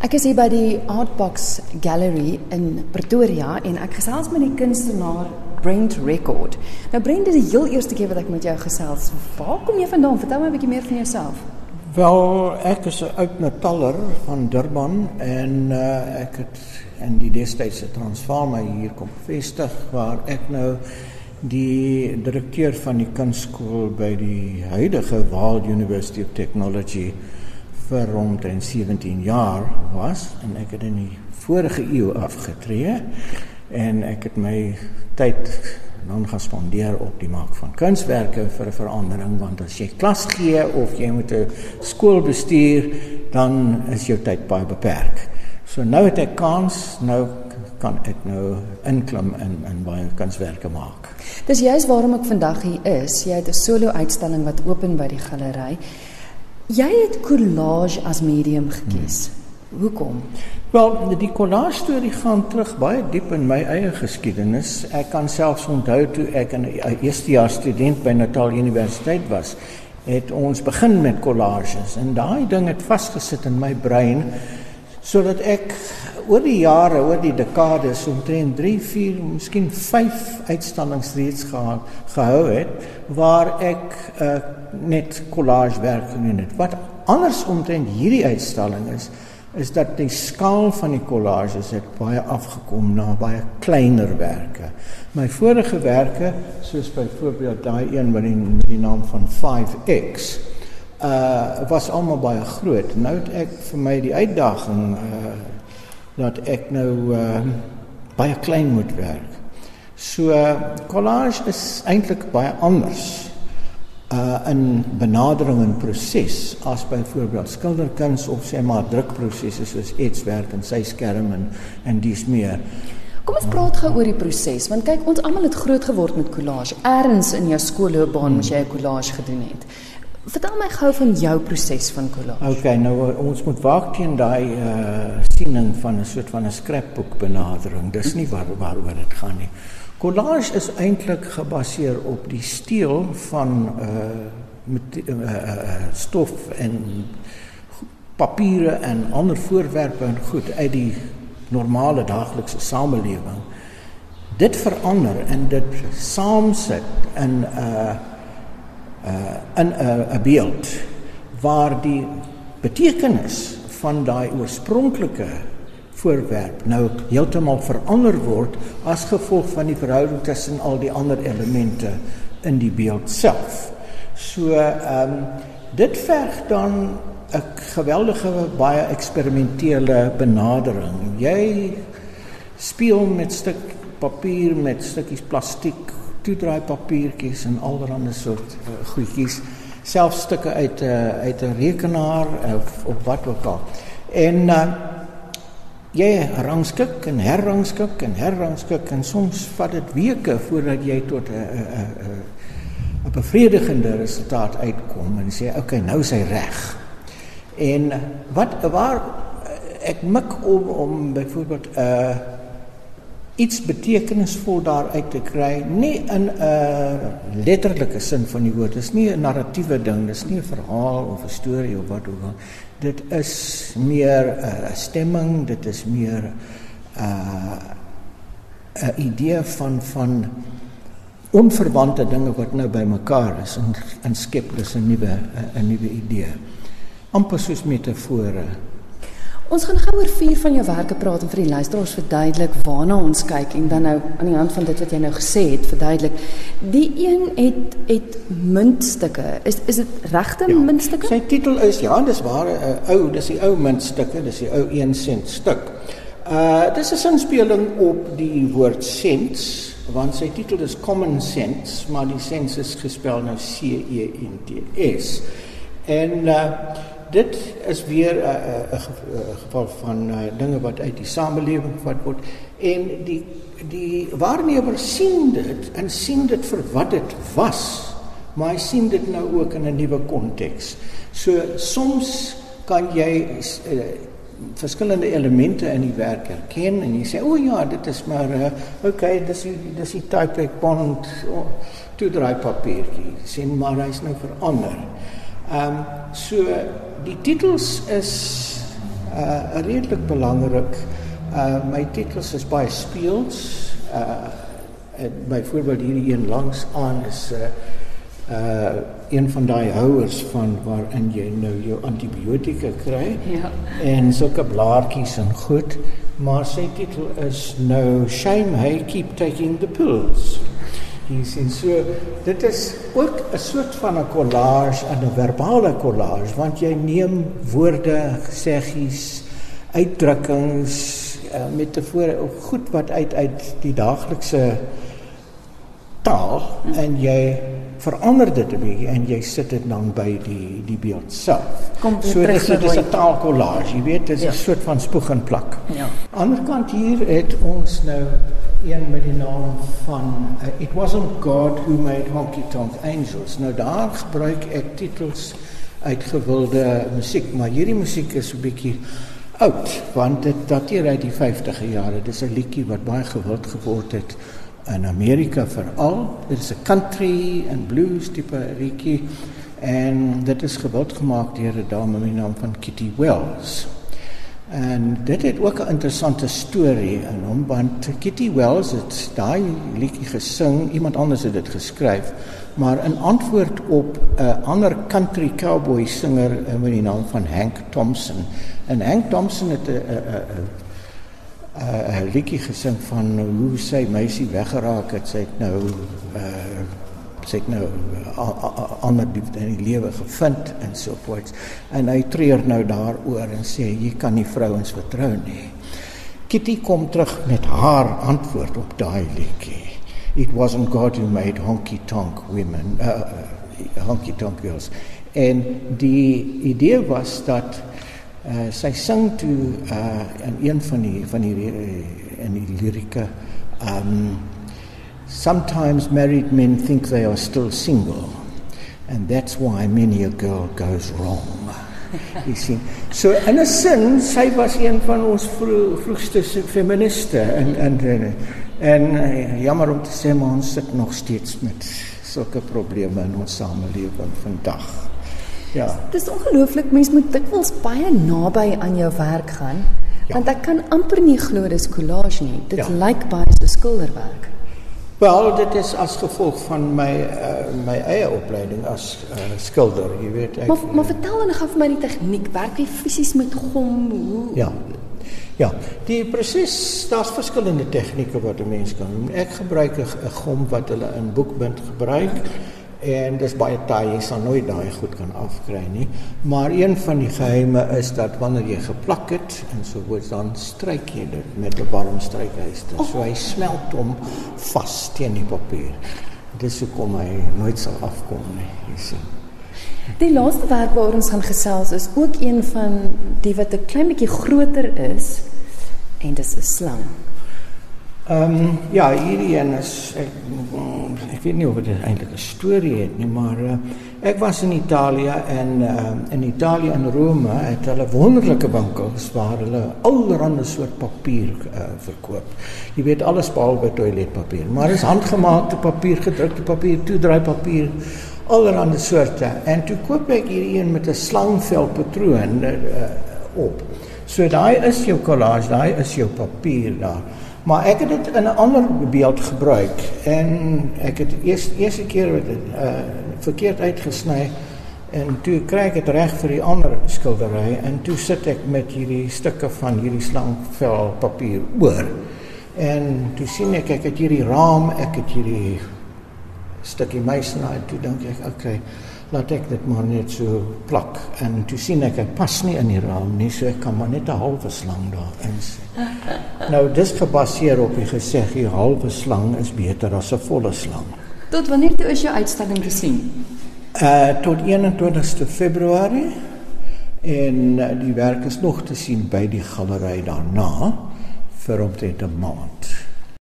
Ek is hier by die Artbox Gallery in Pretoria en ek gesels met die kunstenaar Brent Record. Nou Brent, dit is die heel eerste keer wat ek met jou gesels. Waar kom jy vandaan? Vertel my 'n bietjie meer van jouself. Wel, ek is 'n oud metaller van Durban en uh, ek het in die destydse Transvaal hier kom vestig waar ek nou die direkteur van die kunstskool by die huidige Vaal University of Technology vir omtrent 17 jaar was en ek het in die vorige eeu afgetree en ek het my tyd dan gespandeer op die maak van kunswerke vir 'n verandering want as jy klas gee of jy moet 'n skool bestuur dan is jou tyd baie beperk. So nou het ek kans, nou kan ek nou inklim in in baie kunswerke maak. Dis juist waarom ek vandag hier is. Jy het 'n solo uitstalling wat open by die galery. Jy het collage as medium gekies. Hmm. Hoekom? Wel, die collage storie gaan terug baie diep in my eie geskiedenis. Ek kan selfs onthou toe ek 'n eerstejaars student by Natal Universiteit was, het ons begin met collages en daai ding het vasgesit in my brein sodat ek oor die jare, oor die dekades omtrent 3, 4, miskien 5 uitstallings reeds gehad, gehou het waar ek uh, net collage werk gedoen het. Wat anders omtrent hierdie uitstalling is, is dat die skaal van die collages het baie afgekom na baie kleiner werke. My vorige werke, soos byvoorbeeld daai een met die, die naam van 5X, uh was almal baie groot. Nou het ek vir my die uitdaging uh dat ek nou uh baie klein moet werk. So collage is eintlik baie anders uh in benadering en proses as byvoorbeeld skilderkuns of sê maar drukprosesse soos etswerk en sy skerm en en dis meer. Kom ons praat gou oor die proses want kyk ons almal het groot geword met collage. Erns in jou skoolloopbaan moes jy 'n collage gedoen het. Vertel my gou van jou proses van collage. Okay, nou ons moet waak teen daai uh siening van 'n soort van 'n scrapbook benadering. Dis nie waar waaroor dit gaan nie. Collage is eintlik gebaseer op die steel van uh met uh, uh stof en papiere en ander voorwerpe en goed uit die normale daaglikse samelewing. Dit verander en dit saamsit in uh in 'n 'n beeld waar die betekenis van daai oorspronklike voorwerp nou heeltemal verander word as gevolg van die verhouding tussen al die ander elemente in die beeld self. So ehm um, dit verg dan 'n geweldige baie eksperimentele benadering. Jy speel met stuk papier met stukkies plastiek toedraai papiertjies en allerlei soort uh, goedjies, selfs stukke uit 'n uh, eh, uit 'n rekenaar of op wat ook al. En uh, jy rangskik en herrangskik en herrangskik en soms vat dit weke voordat jy tot 'n 'n 'n 'n bevredigende resultaat uitkom en sê okay, nou is hy reg. En wat waar ek mik om om byvoorbeeld 'n uh, iets betekenisvol daaruit te kry, nie in 'n uh, letterlike sin van die woord. Dit is nie 'n narratiewe ding, dit is nie 'n verhaal of 'n storie of wat ook al. Dit is meer 'n uh, stemming, dit is meer 'n uh, 'n idee van van onverwante dinge wat nou bymekaar is en en skep dus 'n nuwe 'n nuwe idee. amper soos metafore. Ons gaan gou oor vier van jou werke praat en vir die luisteraars verduidelik waarna ons kyk en dan nou aan die hand van dit wat jy nou gesê het verduidelik. Die een het het muntstukke. Is is dit regte ja, muntstukke? Sy titel is ja, dis ware uh, ou, dis die ou muntstukke, dis die ou 1 sent stuk. Uh dis 'n sinspeling op die woord cents want sy titel is Common Sense, maar die sense is gespel nou C E N T S. En uh dit is weer 'n uh, uh, uh, geval van uh, dinge wat uit die samelewing gevat word en die die waarnemer sien dit en sien dit vir wat dit was maar hy sien dit nou ook in 'n nuwe konteks. So soms kan jy uh, verskillende elemente in die werk herken en jy sê o ja, dit is maar uh, okay, dis dis die type ek bond oh, toe draai papiertjie. Sien maar hy's nou verander. Ehm um, so die titels is uh redelik belangrik. Uh my titels is baie speels. Uh byvoorbeeld hierdie een langs aan is 'n uh, uh een van daai houers van waarin jy nou jou antibiotika kry. Ja. En sulke blaartjies en goed, maar sy titel is nou Shame Hey Keep Taking the Pills. Jy sien. So dit is ook 'n soort van 'n collage, 'n verbale collage want jy neem woorde, seggies, uitdrukkings, uh, metafore, goed wat uit uit die daaglikse taal en jy verander dit 'n bietjie en jy sit dit dan by die die beeld self. Kom so dit is dit is 'n taalkollage, jy weet, dit is 'n ja. soort van spoeg en plak. Ja. Aan die ander kant hier het ons nou een met die naam van uh, It wasn't God who made honky tonk angels. Nou daar gebruik ek titels uit gewilde musiek, maar hierdie musiek is 'n bietjie oud want dit dateer uit die 50e jare. Dis 'n liedjie wat baie gewild geword het in Amerika veral. Dit is 'n country en blues tipe liedjie en dit is gewild gemaak deur 'n dame met die naam van Kitty Wells. En dit het ook 'n interessante storie in hom want Kitty Wells het daai liedjie gesing, iemand anders het dit geskryf, maar in antwoord op 'n ander country cowboy singer met die naam van Hank Thompson. En Hank Thompson het 'n 'n 'n 'n liedjie gesing van hoe sy meisie weggeraak het. Sy het nou uh sy het nou ander liefde in die lewe gevind en so voort. En hy treur nou daaroor en sê jy kan nie vrouens vertrou nie. Kitty kom terug met haar antwoord op daai liedjie. It wasn't God who made honky tonk women, uh, honky tonk girls. En die idee was dat Uh, sy sing toe uh in een van die van die uh, in die lirike um sometimes married men think they are still single and that's why many a girl goes wrong. You see so in a sin sy was een van ons vro vroegste feministe en en en, en uh, jammer om te sê maar ons sit nog steeds met sulke probleme in ons samelewing vandag Ja. Dit is ongelooflik mens moet dikwels baie naby aan jou werk gaan. Ja. Want ek kan amper nie glo dis collage nie. Dit ja. lyk baie so skilderwerk. Wel, dit is as gevolg van my uh, my eie opleiding as uh, skilder, jy weet ek. Maar maar vertel dan vir my die tegniek. Werk jy fisies met gom? Hoe? Ja. Ja, die proses, daar's verskillende tegnieke wat 'n mens kan doen. Ek gebruik 'n gom wat hulle in boekbind gebruik. En dis baie taai jy sal nooit daai goed kan afkry nie. Maar een van die geheime is dat wanneer jy geplak het en so word dan stryk jy dit met 'n warm strykyster oh. so hy smelt hom vas teen die papier. Dis hoekom hy nooit sal afkom nie jy sien. Die laaste werk waaroor ons gaan gesels is ook een van die wat 'n klein bietjie groter is en dis 'n slang Ehm um, ja, hierdie een is ek ek weet nie of dit eintlik 'n storie het nie, maar uh, ek was in Italië en uh, in Italië in Rome het hulle wonderlike winkels waar hulle allerlei soort papier uh, verkoop. Jy weet alles behalwe toiletpapier, maar dis handgemaakte papier, gedrukte papier, toedraai papier allerlei soorte en toe koop ek hierdie een met 'n slangvel patroon uh, op. So daai is jou collage, daai is jou papier daar. Maar ek het dit in 'n ander beeld gebruik en ek het eers eerste keer met dit uh verkeerd uitgesny en toe kry ek dit reg vir die ander skildery en toe sit ek met hierdie stukke van hierdie slangvel papier oor. En toe sien ek ek het hierdie raam, ek het hierdie stukkie meisnaai, toe dink ek, okay, laat ek dit maar net so plak en toe sien ek dit pas nie in die raam nie so ek kan maar net 'n halwe slang daar insit. nou dis gebaseer op die geseg die halwe slang is beter as 'n volle slang. Tot wanneer toe is jou uitstalling te sien? Uh tot 21ste Februarie en uh, die werk is nog te sien by die galery daarna vir omtrent 'n maand.